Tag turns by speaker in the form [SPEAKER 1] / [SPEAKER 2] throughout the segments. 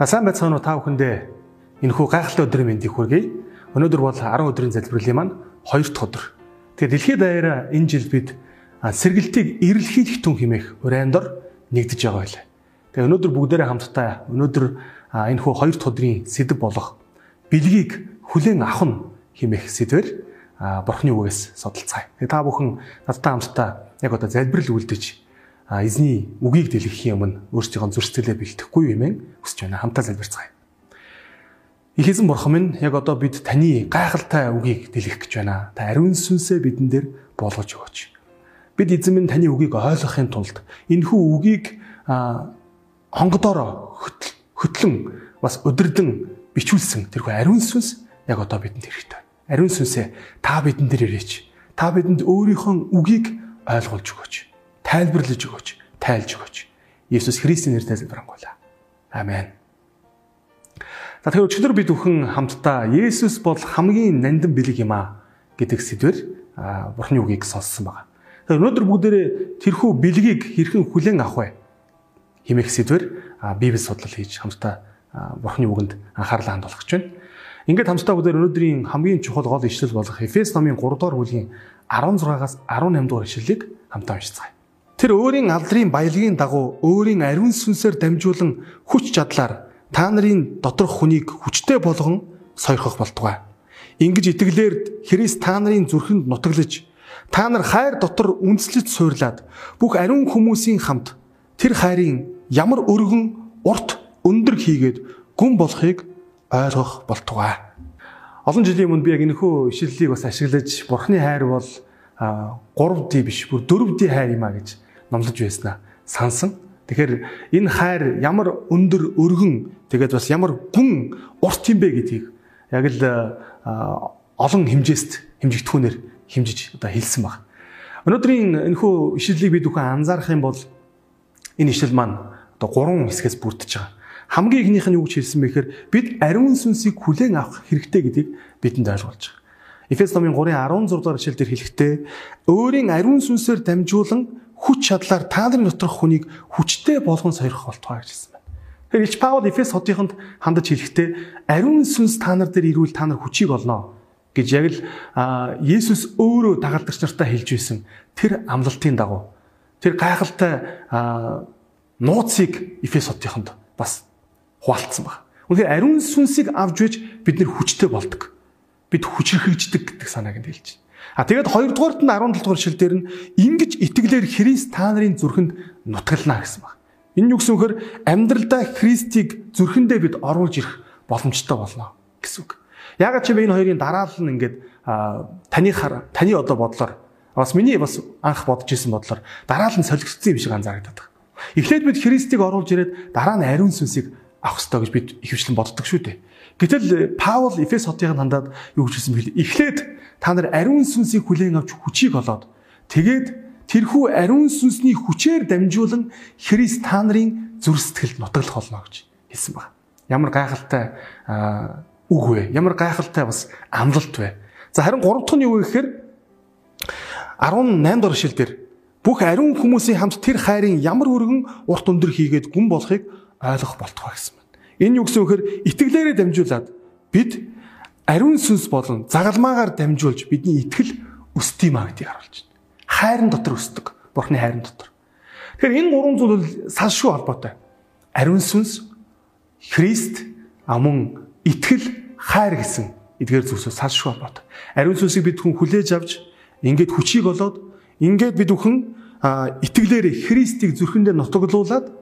[SPEAKER 1] На сайн байцгаана уу та бүхэндээ энэхүү гайхалтай өдрийн мэндийг хүргэе. Өнөөдөр бол 10 өдрийн залбирлын маань 2 дахь өдөр. Тэгэхээр дэлхийд даяараа энэ жил бид сэргэлтийг эрэлхийлэх түн хэмээх урайндор нэгдэж байгаа байлаа. Тэгээ өнөөдөр бүгдээрээ хамтдаа өнөөдөр энэхүү 2 дахь өдрийн сэдв болох бэлгийг хүлээн авах хэмээх сэдвэр бурхны үгээс судалцгаая. Тэгээ та бүхэн надтай хамтдаа яг одоо залбирал үлдэж эзний үгийг дэлгэхийн өмнө өөрсдийнхөө зөрчилдөлөө бэлтгэхгүй юм хүсэж байна. Хамтаа залбирцгаая. Их эзэн бурхан минь яг одоо бид таны гайхалтай үгийг дэлгэх гэж байна. Та ариун сүнсээ бидэн дээр болгож өгөөч. Бид эзэн минь таны үгийг ойлгохын тулд энэхүү үгийг хонгодороо хөтлөн бас өдөрдөн бичүүлсэн тэрхүү ариун сүнс яг одоо бидэнд хэрэгтэй. Ариун сүнсээ та бидэн дээр ирээч. Та бидэнд өөрийнхөө үгийг ойлгуулж өгөөч тайлбарлаж өгөөч, тайлж өгөөч. Есүс Христийн нэрээр залбирanгуйлаа. Амен. За тэгэхээр өчигдөр бид бүхэн хамтдаа Есүс бол хамгийн нандин бэлэг юм а гэдэг сэдвэр Бурхны үгийг сонссон байгаа. Тэгэхээр өнөөдөр бүгдээрээ тэрхүү бэлгийг хэрхэн хүлээн авах вэ? хэмээх сэдвэр Библи судлал хийж хамтдаа Бурхны үгэнд анхаарлаа хандуулах гэж байна. Ингээд хамтдаа бүгдээр өнөөдрийн хамгийн чухал гол ишлэл болох Эфес номын 3 дугаар бүлгийн 16-аас 18 дугаар ишлэлийг хамтдаа уншицгаая. Тэр өөрийн алдрын баялагын дагуу өөрийн ариун сүнсээр дамжуулан хүч чадлаар та нарын доторх хүнийг хүчтэй болгон сойрхох болтугай. Ингиж итгэлээр Христ та нарын зүрхэнд нутаглаж та нар хайр дотор үндэслэж суурлаад бүх ариун хүмүүсийн хамт тэр хайрын ямар өргөн урт өндөр хийгээд гүн болохыг ойлгох болтугай. Олон жилийн өмнө би яг энэхүү ишлэлийг бас ашиглаж Бурхны хайр бол 3D биш бүр 4D хайр юм а гэж номлож байснаа сансан. Тэгэхээр энэ хайр ямар өндөр өргөн тэгээд бас ямар гүн урт юм бэ гэдгийг яг л олон хэмжээст хэмжигдэхүүнээр хэмжиж одоо хэлсэн баг. Өнөөдрийн энэхүү ишлэлийг бид бүхэн анзаарах юм бол энэ ишлэл маань одоо гурван хэсгээс бүрдэж байгаа. Хамгийн ихнийх нь юу гэж хэлсэн бэ гэхээр бид ариун сүнсийг хүлээн авах хэрэгтэй гэдгийг бидэнд ойлгуулж байгаа. Эфес номын 3:16 дугаар ишлэлдэр хэлэхдээ өөрийн ариун сүнсээр дамжуулан хүч чадлаар та нарын доторх хүнийг хүчтэй болгон сойрох болтугай гэж хэлсэн байна. Тэгэхээр Илч Паул Эфес хотынд хандаж хэлэхдээ ариун сүнс та нар дээр ирвэл та нар хүчийг олно гэж яг л Есүс өөрөө дагалдагч нартай хэлж байсан тэр амлалтын дагуу тэр гайхалтай нууцыг Эфес хотынд бас хуваалцсан баг. Үнэхээр ариун сүнсийг авж вэж бид нэр хүчтэй болдог. Бид хүчрхэгждэг гэдэг санааг нь хэлж байна. А тэгээд 2 дугаарт нь 17 дугаар шил дээр нь ингэж итгэлээр Христ та нарын зүрхэнд нутгална гэсэн баг. Энэ юу гэсэн үхээр амьдралдаа Христийг зүрхэндээ бид оруулж ирэх боломжтой болно гэсэн үг. Ягаад ч юм энэ хоёрын дараалал нь ингээд таны хар таны одоо бодлоор бас миний бас анх бодож исэн бодлоор дараалал нь солигдсон юм шиг байна. Эхлээд бид Христийг оруулж ирээд дараа нь ариун сүнсийг авах ёстой гэж бид ихэвчлэн боддог шүү дээ. Гэтэл Паул Эфес хотыг хандаад юу гэж хэлсэн бэл эхлээд та нар ариун сүнсийг хүлээн авч хүчийг олоод тэгээд тэрхүү ариун сүнсний хүчээр дамжуулан Христ та нарын зүрх сэтгэлд нутаглах болно гэж хэлсэн байна. Ямар гайхалтай үг вэ? Ямар гайхалтай бас амлалт вэ? За харин гурав дахь нь юу вэ гэхээр 18 дугаар шил дээр бүх ариун хүмүүсийн хамт тэр хайрын ямар өргөн урт өндөр хийгээд гүн болохыг ойлгох болтугай гэсэн байна. Энэ юу гэсэн үхээр итгэлээрээ дамжуулаад бид ариун сүнс болон загалмаагаар дамжуулж бидний итгэл өсдөг юм а гэдгийг харуулж байна. Хайрын дотор өсдөг. Бурхны хайрын дотор. Тэгэхээр энэ гурван зүйл бол салшгүй холбоотой. Ариун сүнс, Христ, амун итгэл, хайр гэсэн эдгээр зүйлсээс салшгүй холбоотой. Ариун сүнсийг бид хүн хүлээж авч ингээд хүчийг олоод ингээд бид бүхэн итгэлээр Христийг зүрхэндээ нутаглуулад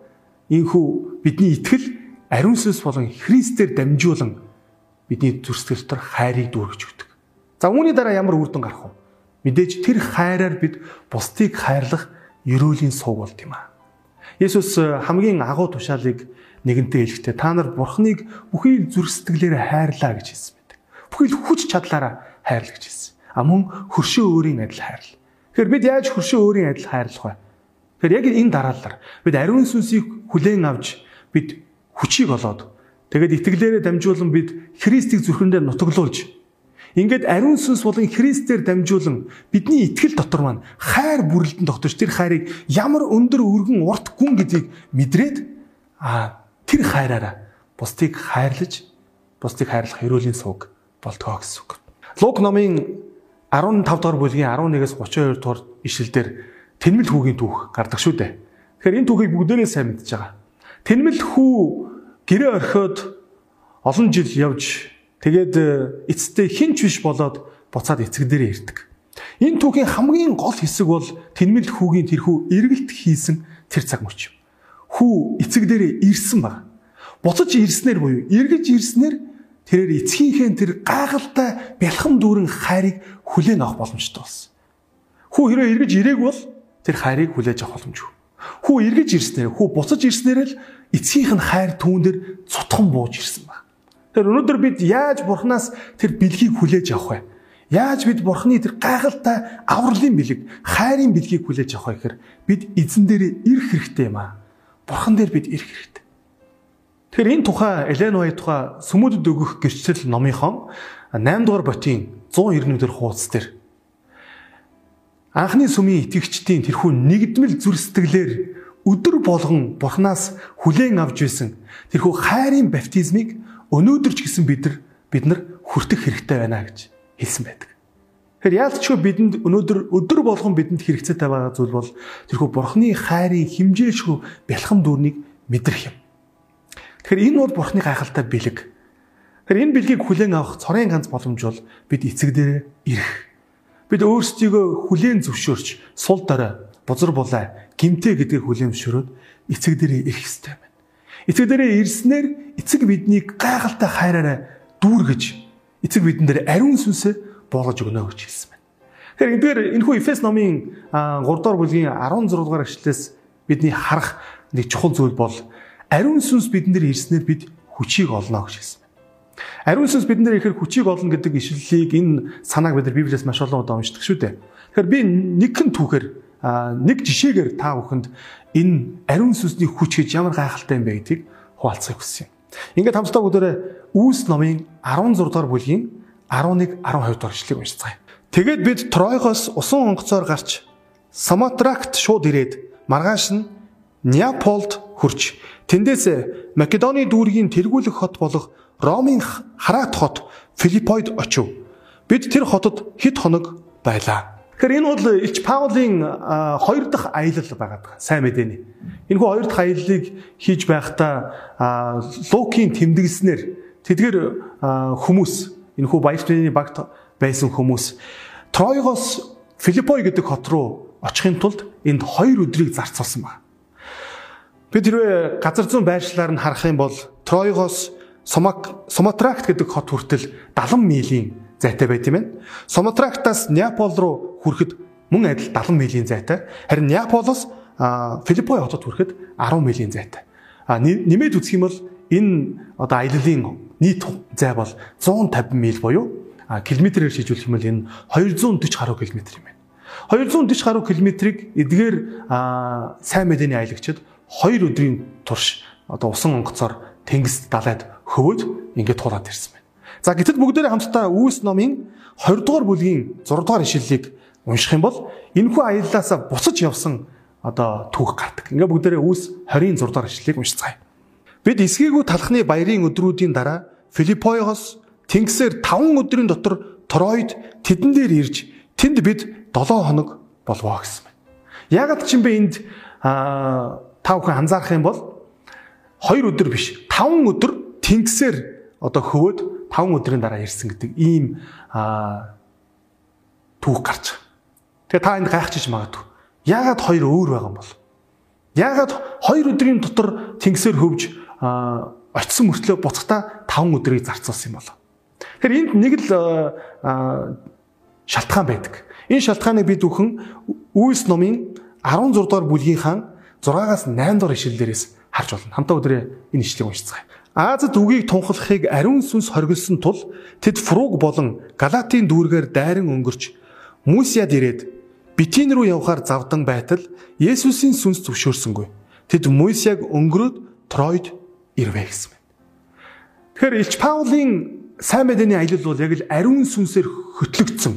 [SPEAKER 1] энхүү бидний итгэл ариун сүнс болон Христээр дамжуулан бидний зүрх дотор хайрыг дүүргэж өгдөг. За үүний дараа ямар үр дүн гарах вэ? Мэдээж тэр хайраар бид бусдыг хайрлах ерөөлийн сууг болд юм аа. Есүс э, хамгийн агуу тушаалыг нэгэнтээ хэлэхдээ та нар Бурхныг бүхий зүрх сэтгэлээр хайрлаа гэж хэлсэн байдаг. Бүхий хүч чадлаараа хайрлаа гэж хэлсэн. А мөн хөршөө өөрийн адил хайрл. Тэгэхээр бид яаж хөршөө өөрийн адил хайрлах вэ? Тэгэхээр яг энэ дараалалаар бид ариун сүнсийг хүлээн авч бид хүчийг олоод Тэгээд итгэлээрээ дамжуулан бид Христийг зүрхэндээ нутаглуулж ингээд ариун сүнс болон Христээр дамжуулан бидний итгэл дотор маань хайр бүрлэлтэн тогтож тэр хайрыг ямар өндөр өргөн урт гүн гэдгийг мэдрээд а тэр хайраараа бусдыг хайрлаж бусдыг хайрлах эрүүлийн сувг болтгоо гэсэн үг. Лук номын 15 дугаар бүлгийн 11-ээс 32 дугаар ишлэлдэр тэнмэл хүүгийн түүх гардаг шүү дээ. Тэгэхээр энэ түүхийг бүгдээрээ сайн мэдж байгаа. Тэнмэл хүү гэрээ орхиод олон жил явж тэгээд эцэстээ хинч биш болоод буцаад эцэг дээрээ ирдэг. Энэ түүхийн хамгийн гол хэсэг бол тэнмэл хүүгийн тэрхүү эргэлт хийсэн тэр цаг мөч. Хүү эцэг дээрээ ирсэн баг. Буцаж ирснээр буюу эргэж ирснээр тэрээр эцгийнхээ тэр гайхалтай бэлхэм дүүрэн хайрыг хүлээн авах боломжтой болсон. Хүү хэрвээ эргэж ирээг бол тэр хайрыг хүлээж авах боломжгүй. Хүү эргэж ирснээр хүү буцаж ирснээр л эцгийнх нь хайр түүн дээр цутхан бууж ирсэн баг. Тэр өнөөдөр бид яаж бурхнаас тэр бэлгийг хүлээж авах вэ? Яаж бид бурхны тэр гайхалтай авралын бэлэг, хайрын бэлгийг хүлээж авах вэ гэхээр бид эзэн дээр ирэх хэрэгтэй юм аа. Бурхан дээр бид ирэх хэрэгтэй. Тэгэхээр энэ тухай Элен Вай тухай сүмүүдэд өгөх гэрчлэл номынхон 8 дугаар ботын 191 хуудас дээр анхны сүмийн итгэгчдийн тэрхүү нэгдмэл зүр сэтгэлээр өдөр болгон Бурханаас хүлээн авч байсан тэрхүү хайрын баптизмыг өнөөдөр ч гэсэн бид нар бид нар хүртэх хэрэгтэй байна гэж хэлсэн байдаг. Тэгэхээр яалтчгүй бидэнд өнөөдөр өдөр болгон бидэнд хэрэгцээтэй байгаа зүйл бол тэрхүү Бурханы хайрын химжээшгүй бэлхэм дүүрнийг мэдрэх юм. Тэгэхээр энэ бол бурхны гайхалтай бэлэг. Тэгэхээр энэ бэлгийг хүлээн авах цорын ганц боломж бол бид эцэг дээр ирэх. Бид өөрсдийгөө хүлээн зөвшөөрч сул дорой, бузар булаа, гимтэй гэдгийг хүлээн зөвшөөрөөд эцэг дээр ирэх ёстой байна. Эцэг дээр ирснээр эцэг биднийг гайхалтай хайраараа дүүргэж эцэг бидэн дээр ариун сүнсээ болгож өгнө гэж хэлсэн байна. Тэгэхээр эдгээр энэхүү Эфес номын 3 дугаар бүлгийн 16 дугаар эшлэлээс бидний харах нэг чухал зүйл бол ариун сүнс бидэн дээр ирснээр бид хүчийг олно гэж хэлсэн. Ариун сүнс бидэн дээр ирэхээр хүчийг олно гэдэг ишлэлийг энэ санааг бид нар Библиэс маш олон удаа уншдаг шүү дээ. Тэгэхээр би нэгэн түүхээр нэг жишээгээр та бүхэнд энэ ариун сүнсний хүч гэж ямар гайхалтай юм бэ гэдгийг хуваалцахыг хүссэн юм. Ингээд хамтдаа бүгдээрээ Үүс номын 16 дугаар бүлгийн 11 12 дугаар ишлэгийг уншицгаая. Тэгээд бид Тройгоос усан онгоцоор гарч Саматракт шууд ирээд маргааш нь Неаполд хүрч тэндээс Македоны дүүргийн тэргүүлэх хот болох Ромын хараат хот Филиппойд очив. Бид тэр хотод хэд хоног байлаа. Тэгэхээр энэ бол Илч Паулийн хоёр дахь аялал байгаад сайн мэдээний. Энэ хүү хоёр дахь аяллыг хийж байхдаа Лукийн тэмдэглэснээр тэдгэр хүмүүс энэ хүү Баярны багт байсан хүмүүс Тройгоос Филиппой гэдэг хот руу очихын тулд энд хоёр өдрийг зарцуулсан байна. Бид хэрвээ газар зүүн байршлаар нь харах юм бол Тройгоос Соматракт гэдэг хот хүртэл 70 милийн зайтай байт юм байна. Соматрактаас Неапол руу хүрэхэд мөн адил 70 милийн зайтай. Харин Неаполоос Филиппой хотод хүрэхэд 10 милийн зайтай. А нэмээд үзэх юм бол энэ одоо аяллалын нийт зай бол 150 миль буюу километрээр шийдвэрлэх юм бол энэ 240 гаруй километр юм байна. 240 гаруй километрийг эдгээр сайн мэдээний аялагчид 2 өдрийн турш одоо усан онгоцоор тэнгист далайд хөвөөд ингээд туулаад ирсэн байна. За гэтэл бүгдээрээ хамтдаа Үүс номын 20 дугаар бүлгийн 6 дугаар ишлэлийг унших юм бол энэхүү аяллаас буцаж явсан одоо түүх гардаг. Ингээ бүгдээрээ Үүс 20-ын 6 дугаар ишлэлийг уншицгаая. Бид эсгийгүү талхны баярын өдрүүдийн дараа Филиппойгоос тэнгисээр 5 өдрийн дотор Троид тэдэн дээр ирж тэнд бид 7 хоног болвоо гэсэн байна. Ягаад ч юм бэ энд аа та бүхэн анзаарах юм бол 2 өдөр биш 5 өдөр тэнгисээр одоо хөвөөд 5 өдрийн дараа ирсэн гэдэг ийм түүх гарч байгаа. Тэгээ та энд гайхчихж магадгүй. Яагаад хоёр өөр байгаа юм бол? Яагаад 2 өдрийн дотор тэнгисээр хөвж очисон мөртлөө буцахтаа 5 өдрийг зарцуулсан юм болоо. Тэгэхээр энд нэг л шалтгаан байдаг. Энэ шалтгааныг бид бүхэн Үйлс номын 16 дугаар бүлгийнхаа 6-аас 8 дугаар ишлэлээрээс харж болно. Хамтаа өдрөө энэ ишлэгийг уншицгаая. Аазад үгийг тунхлахыг ариун сүнс хоригдсон тул тэд Фруг болон Галатийн дүүргээр дайран өнгөрч Мусяд ирээд Битин руу явхаар завдан байтал Есүсийн сүнс зөвшөөрсөнгүй. Тэд Мусяг өнгөрөөд Тройд ирвэ гэсэн байна. Тэгэхээр Илч Паулийн сайн мэдээний аялал бол яг л ариун сүнсээр хөтлөгдсөн,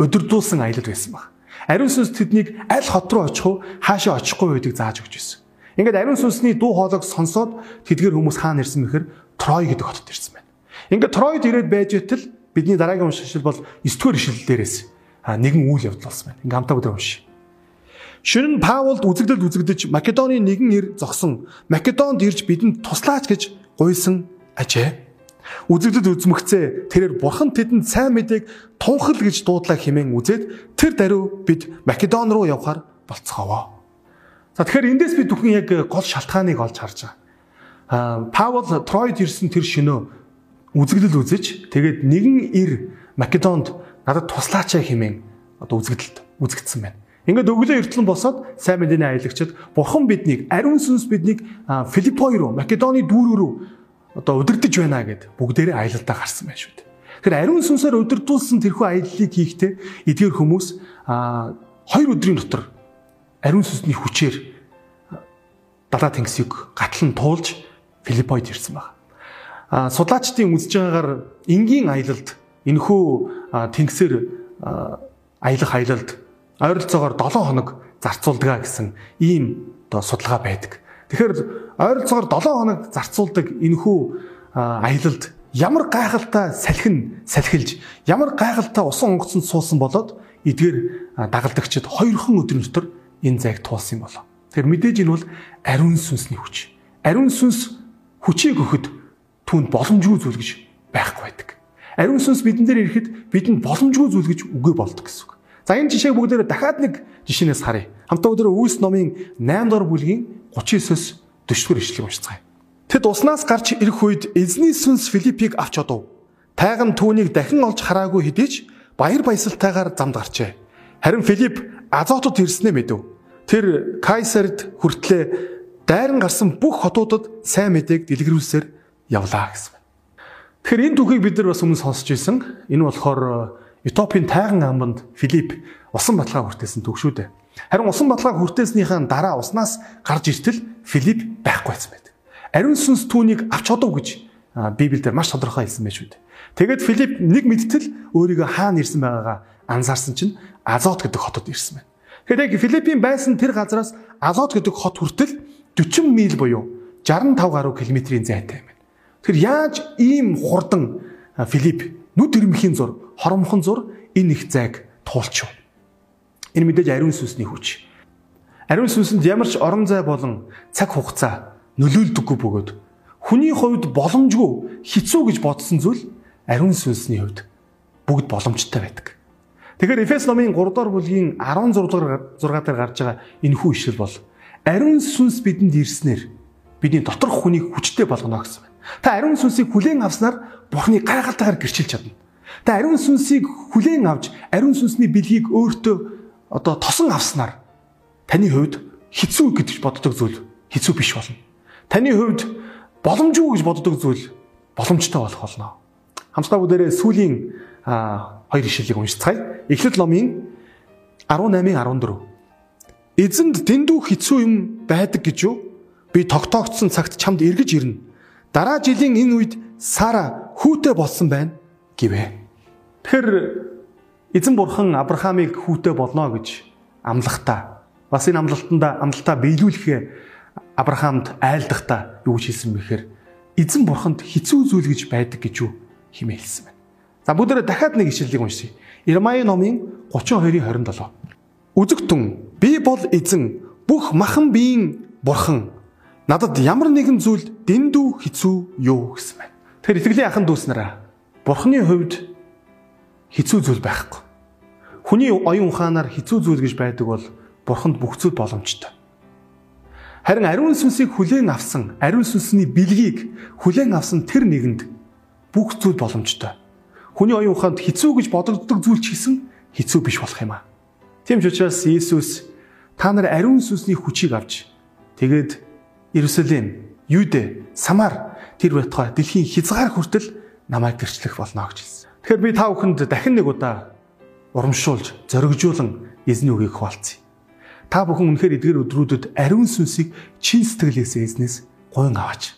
[SPEAKER 1] өдөрдүүлсэн аялал байсан баг. Ариун сүнс тэднийг аль хот руу очих уу, хаашаа очихгүй байдгийг зааж өгч байсан. Ингээд ариун сүнсний дуу хоолойг сонсоод тэдгэр хүмүүс хаана ирсэн бэхэр Трой гэдэг хотод ирсэн байна. Ингээд Тройд ирээд байж байтал бидний дараагийн унших шил бол 9 дугаар ишлэл дээрээс нэгэн үйл явдал болсон байна. Ингээд хамтаа өдөр уншия. Нь Паулд үзэгдэл үзэгдэж Македоны нэгэн ир зогсон. Македонд ирж бидэнд туслаач гэж гуйсан ажээ. Үзэгдэл үзмэгцээ тэрээр бурхан тэдэнд сайн мэдээг тунхал гэж дуудлаа хэмээн үзээд тэр даруй бид Македон руу явхаар болцгоовоо. За тэгэхээр эндээс би бүхэн яг гол шалтгааныг олж харж байгаа. Аа Паул Тройд ирсэн тэр шөнөө үзэгдэл үзэж тэгээд нэгэн ир Македонд надад туслаач хэмээн одоо үзэгдэлд үзэгдсэн байна. Ингээд өглөө эртлэн босоод сайн мэдээний аялагчид бурхан биднийг ариун сүнс биднийг Филиппой руу Македоны дүүрэг рүү одоо удирдах байна гэд бүгдээрээ аялалдаа гарсан байж шүү дээ. Тэгэхээр ариун сүнсээр удирдуулсан тэрхүү аяллыг хийхдээ эдгээр хүмүүс а хоёр өдрийн дотор ариун сүнсний хүчээр далаа тэнгисийг гатлан туулж Филиппойд ирсэн байна. А судлаачдын үзэж байгаагаар энгийн аялалд энэхүү тэнгисээр аялах аялалд ойролцоогоор 7 хоног зарцуулдаг гэсэн ийм одоо судалгаа байдаг. Тэгэхээр ойролцоогоор 7 хоног зарцуулдаг энэхүү аялалд ямар гайхалтай салхин салхилж ямар гайхалтай усан онгоцонд суусан болоод эдгээр дагалдагчид хоёрхан өдрийн дотор энэ зайг туулсан юм болоо. Тэгэхээр мэдээж энэ бол ариун сүнсний хүч. Ариун сүнс хүчийг өгөхөд түүнд боломжгүй зүйл гэж байхгүй байдаг. Ариун сүнс бидэн дээр ирэхэд бидэнд боломжгүй зүйл гэж үгүй болдог гэсэн үг. За энэ жишээг бүгдээрээ дахиад нэг жишээнээс харъя. Хамтаа өдрөө Үйлс номын 8 дугаар бүлгийн 39-оос 40 дугаар ишлэгийг уншицгаая. Тэд уснаас гарч ирэх үед эзний сүнс Филиппийг авч одов. Тайган түүнийг дахин олж хараагүй хэдий ч баяр баясгалтайгаар замд гарчээ. Харин Филипп Азотод ирснээ мэдэв тэр Кайсард хүртлээ дайран гарсан бүх хотуудад сайн мэдээг дэлгэрүүлсээр явлаа гэсэн. Тэгэхээр энэ түүхийг бид нар бас өмнө сонсч байсан. Энэ болохоор Этиопийн тайган амбанд Филипп усан баталгаа хүртээсэн түүх шүү дээ. Харин усан баталгаа хүртээснийхаа дараа уснаас гарч иртэл Филипп байхгүй байсан байдаг. Ариун сүнс түүнийг авч одов гэж Библиэлд маш тодорхой хэлсэн байж дээ. Тэгээд Филипп нэг мэдтэл өөрийгөө хаана ирсэн байгаагаа анзаарсан чинь Азот гэдэг хотод ирсэн байна. Тэгэхээр яг Филиппин байсан тэр газараас Азот гэдэг хот хүртэл 40 миль буюу 65 гаруй километрийн зайтай юм байна. Тэгэхээр яаж ийм хурдан Филипп нүд ирмхийн зур, хоромхон зур энэ их зайг туулчих вэ? Энэ мэдээж ариун сүнсний хүч. Ариун сүнсэнд ямар ч орон зай болон цаг хугацаа нөлөөлдөггүй бөгөөд хүний хувьд боломжгүй хэцүү гэж бодсон зүйл ариун сүнсний хувьд бүгд боломжтой байдаг. Тэгэхээр Эфес номын 3 дугаар бүлгийн 16 дугаар 6 дээр гарч байгаа энэ хүү ишил бол ариун сүнс бидэнд ирснээр бидний доторх хүнийг хүчтэй болгоно гэсэн байна. Та ариун сүнсийг хүлээн авснаар Бурхны гайхалтайгаар гэрчилж чадна. Та ариун сүнсийг хүлээн авч ариун сүнсний бэлгийг өөртөө одоо тосон авснаар таны хувьд хэцүү гэж боддог зүйл хэцүү биш болно. Таны хувьд боломжгүй гэж боддог зүйл боломжтой болох болно. Хамтдаа бүгдээрээ сүүлийн хоёр ишлэлийг уншицгаая. Эхлэл номын 18-ын 14. Эзэнд дэндүү хэцүү юм байдаг гэж юу? Би тогтоогдсон цагт чамд эргэж ирнэ. Дараа жилийн энэ үед Сара хүүтэй болсон байна гэвэ. Тэгэхээр эзэн бурхан Авраамыг хүүтэй болно гэж амлахдаа бас энэ амлалтанда амлалтаа биелүүлэхээ Авраамд айлдахдаа юу гэж хэлсэн бэхээр эзэн бурханд хэцүү зүйл гэж байдаг гэж юу хэмээн хэлсэн байна. За бүгдээрээ дахиад нэг ишлэлийг уншъя. Ирмая номын 32-ийн 27. Үзэгтэн би бол эзэн бүх махан биеийн бурхан надад ямар нэгэн зүйл дэндүү хэцүү юу гэсэн байна. Тэр итгэлийн ахын дүүс нараа бурханы хувьд хэцүү зүйл байхгүй. Хүний оюун ухаанаар хэцүү зүйл гэж байдаг бол бурханд бүх зүйл боломжтой. Харин ариун сүнсийг хүлээн авсан, ариун сүнсний бэлгийг хүлээн авсан тэр нэгэнд бүх зүйл боломжтой хүний оюун ухаанд хэцүү гэж бодогддог зүйл ч гэсэн хэцүү биш болох юм аа. Тийм ч учраас Иесус та нар ариун сүнсний хүчийг авч тэгээд Иерусалим, Юдэ, Самар тэр байтугай дэлхийн хязгаар хүртэл намайг гэрчлэх болно гэж хэлсэн. Тэгэхээр би та бүхэнд дахин нэг удаа урамшуулж, зоригжуулан эзний үгийг хуваалцъя. Та бүхэн үнэхээр эдгээр өдрүүдэд ариун сүнсийг чин сэтгэлээсээ эзнээс гойн аваач.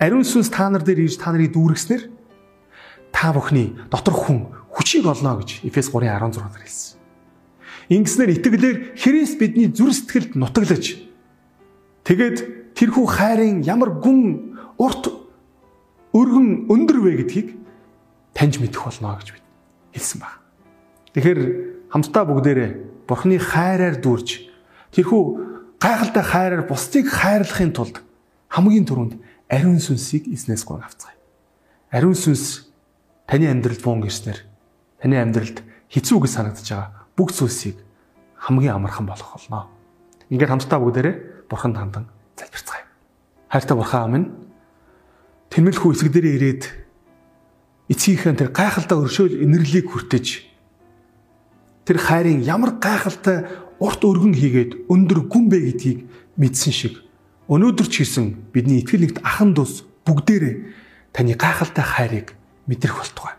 [SPEAKER 1] Ариун сүнс та нар дээр ирж та нарыг дүүргэснээр та бүхний доторх хүн хүчийг олно гэж Эфес 3:16 дээр хэлсэн. Ингэснээр итгэлээр Христ бидний зүр сэтгэлд нутаглаж Тэгээд тэрхүү хайрын ямар гүн урт өргөн өндөр вэ гэдгийг таньж мэдэх болно гэж бид хэлсэн баг. Тэгэхээр хамтдаа бүгдээрээ Бурхны хайраар дүүрж тэрхүү гайхалтай хайраар бусдыг хайрлахын тулд хамгийн түрүүнд ариун сүнсийг эзнээс гон авцгаая. Ариун сүнс таны амьдралд буун гиснэр таны амьдралд хэцүү гэж санагдаж байгаа бүх зүйлсийг хамгийн амархан болгох болно. Ингээд хамтдаа бүгдээрээ Бурханд хандан залбирцгаая. Хайртай Бурхан амин. Тэмэлхүү эсэг дээрээ ирээд эцгийнхээ тэр гайхалтай өршөөл энерлийг хүртэж тэр хайрын ямар гайхалтай урт өргөн хийгээд өндөр гүн бэ гэдгийг мэдсэн шиг өнөөдөр ч гэсэн бидний итгэл нэгт ахан дус бүгдээрээ таны гайхалтай хайрыг мэдрэх болтугай.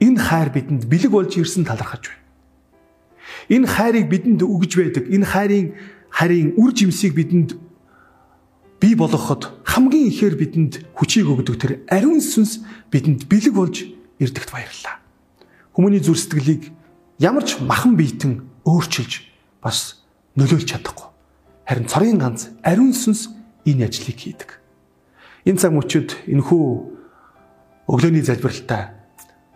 [SPEAKER 1] Энэ хайр бидэнд бэлэг болж ирсэн талархаж байна. Энэ хайрыг бидэнд өгж байдаг. Энэ хайрын харийн үр жимсийг бидэнд бий болгоход хамгийн ихээр бидэнд хүчийг өгдөг тэр ариун сүнс бидэнд бэлэг болж ирдэгт баярлалаа. Хүмүүний зүр сэтгэлийг ямар ч махан биетэн өөрчилж бас нөлөөлж чадахгүй. Харин цорын ганц ариун сүнс энэ ажлыг хийдэг. Энэ цаг мөчид энхүү өглөөний залбиралтай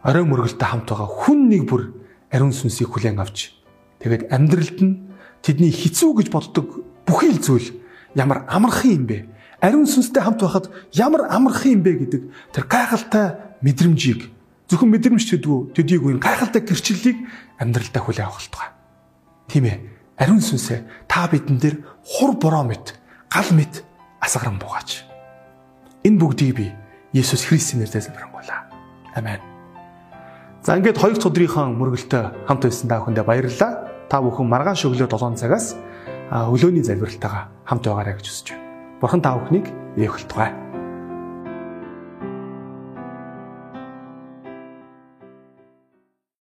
[SPEAKER 1] орой мөргөлтэй хамт байгаа хүн нэг бүр ариун сүнсийг хүлээн авч тэгээд амьдралд нь тэдний хэцүү гэж боддог бүхий л зүйл ямар амархан юм бэ? Ариун сүнстэй хамт байхад ямар амархан юм бэ гэдэг тэр гайхалтай мэдрэмжийг зөвхөн мэдрэмж төдвөө төдийгүй энэ гайхалтай гэрчлэлийг амьдралдаа хүлээн авах болтугай. Тийм ээ. Ариун сүнсээ та бидэн дээр хур бороо мэт, гал мэт асгаран бугаач. Энэ бүгдийг би Есүс Христосийн нэрээр залбирanгуйлаа. Амен. За ингээд хоёр дахь өдрийнхөө мөргөлтөд хамт байсан та бүхэндээ баярлалаа. Та бүхэн маргааш өглөө 7 цагаас өглөөний залбиралтайгаа хамт байгаарай гэж хүсэж байна. Бурхан та бүхнийг эвхэлтугай.